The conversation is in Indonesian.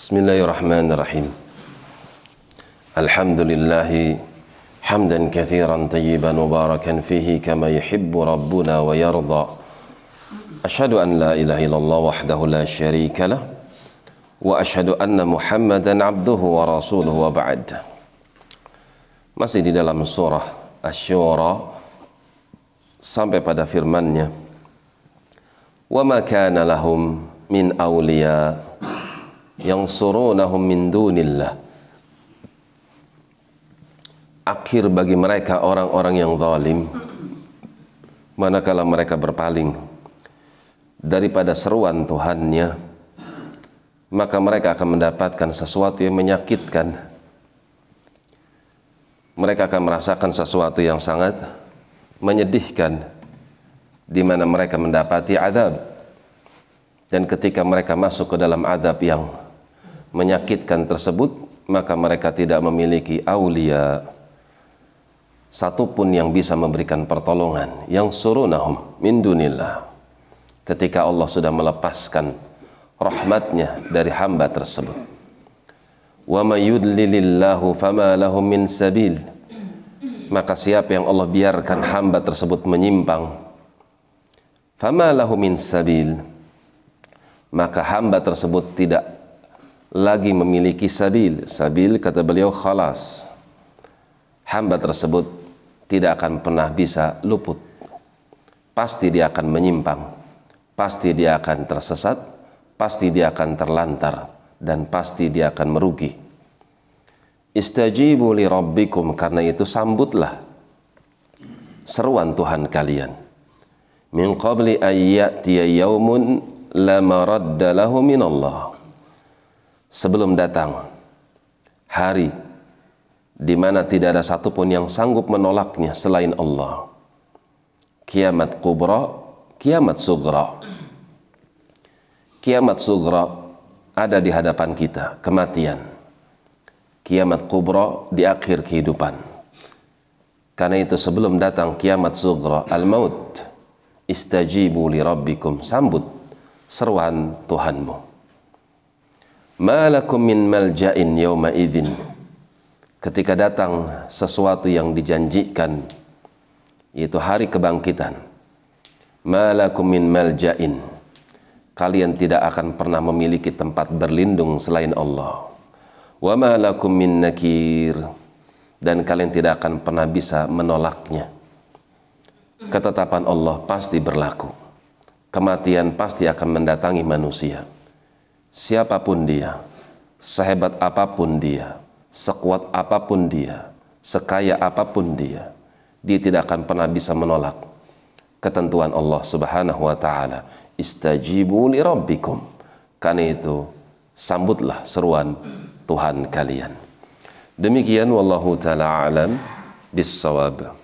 بسم الله الرحمن الرحيم الحمد لله حمدا كثيرا طيبا مباركا فيه كما يحب ربنا ويرضى أشهد أن لا إله إلا الله وحده لا شريك له وأشهد أن محمدا عبده ورسوله وبعد masih di dalam surah Asy-Syura sampai pada firman-Nya. Wa ma kana lahum min awliya yang surunahum min dunillah. Akhir bagi mereka orang-orang yang zalim. Manakala mereka berpaling daripada seruan Tuhannya maka mereka akan mendapatkan sesuatu yang menyakitkan. Mereka akan merasakan sesuatu yang sangat menyedihkan di mana mereka mendapati azab. Dan ketika mereka masuk ke dalam azab yang menyakitkan tersebut maka mereka tidak memiliki aulia satupun yang bisa memberikan pertolongan. Yang surunahum min dunillah. Ketika Allah sudah melepaskan rahmatnya dari hamba tersebut. Wa may yudlilillahu fama lahum min sabil. Maka siapa yang Allah biarkan hamba tersebut menyimpang fama lahu min sabil maka hamba tersebut tidak lagi memiliki sabil sabil kata beliau khalas hamba tersebut tidak akan pernah bisa luput pasti dia akan menyimpang pasti dia akan tersesat pasti dia akan terlantar dan pasti dia akan merugi. Istajibu li rabbikum karena itu sambutlah seruan Tuhan kalian. Min qabli ayyatiya yaumun la maradda lahu min Allah. Sebelum datang hari di mana tidak ada satupun yang sanggup menolaknya selain Allah. Kiamat kubra, kiamat sugra. Kiamat sugra ada di hadapan kita, kematian. Kiamat kubra di akhir kehidupan. Karena itu sebelum datang kiamat sugra, al-maut, istajibu li rabbikum, sambut seruan Tuhanmu. Malakum min malja'in yawma idhin. Ketika datang sesuatu yang dijanjikan, yaitu hari kebangkitan. Malakum min malja'in kalian tidak akan pernah memiliki tempat berlindung selain Allah. Wa ma lakum min nakir dan kalian tidak akan pernah bisa menolaknya. Ketetapan Allah pasti berlaku. Kematian pasti akan mendatangi manusia. Siapa pun dia, sehebat apa pun dia, sekuat apa pun dia, sekaya apa pun dia, dia tidak akan pernah bisa menolak ketentuan Allah Subhanahu wa taala. Istajibu li rabbikum. Karena itu sambutlah seruan Tuhan kalian. Demikian wallahu taala alam bisawab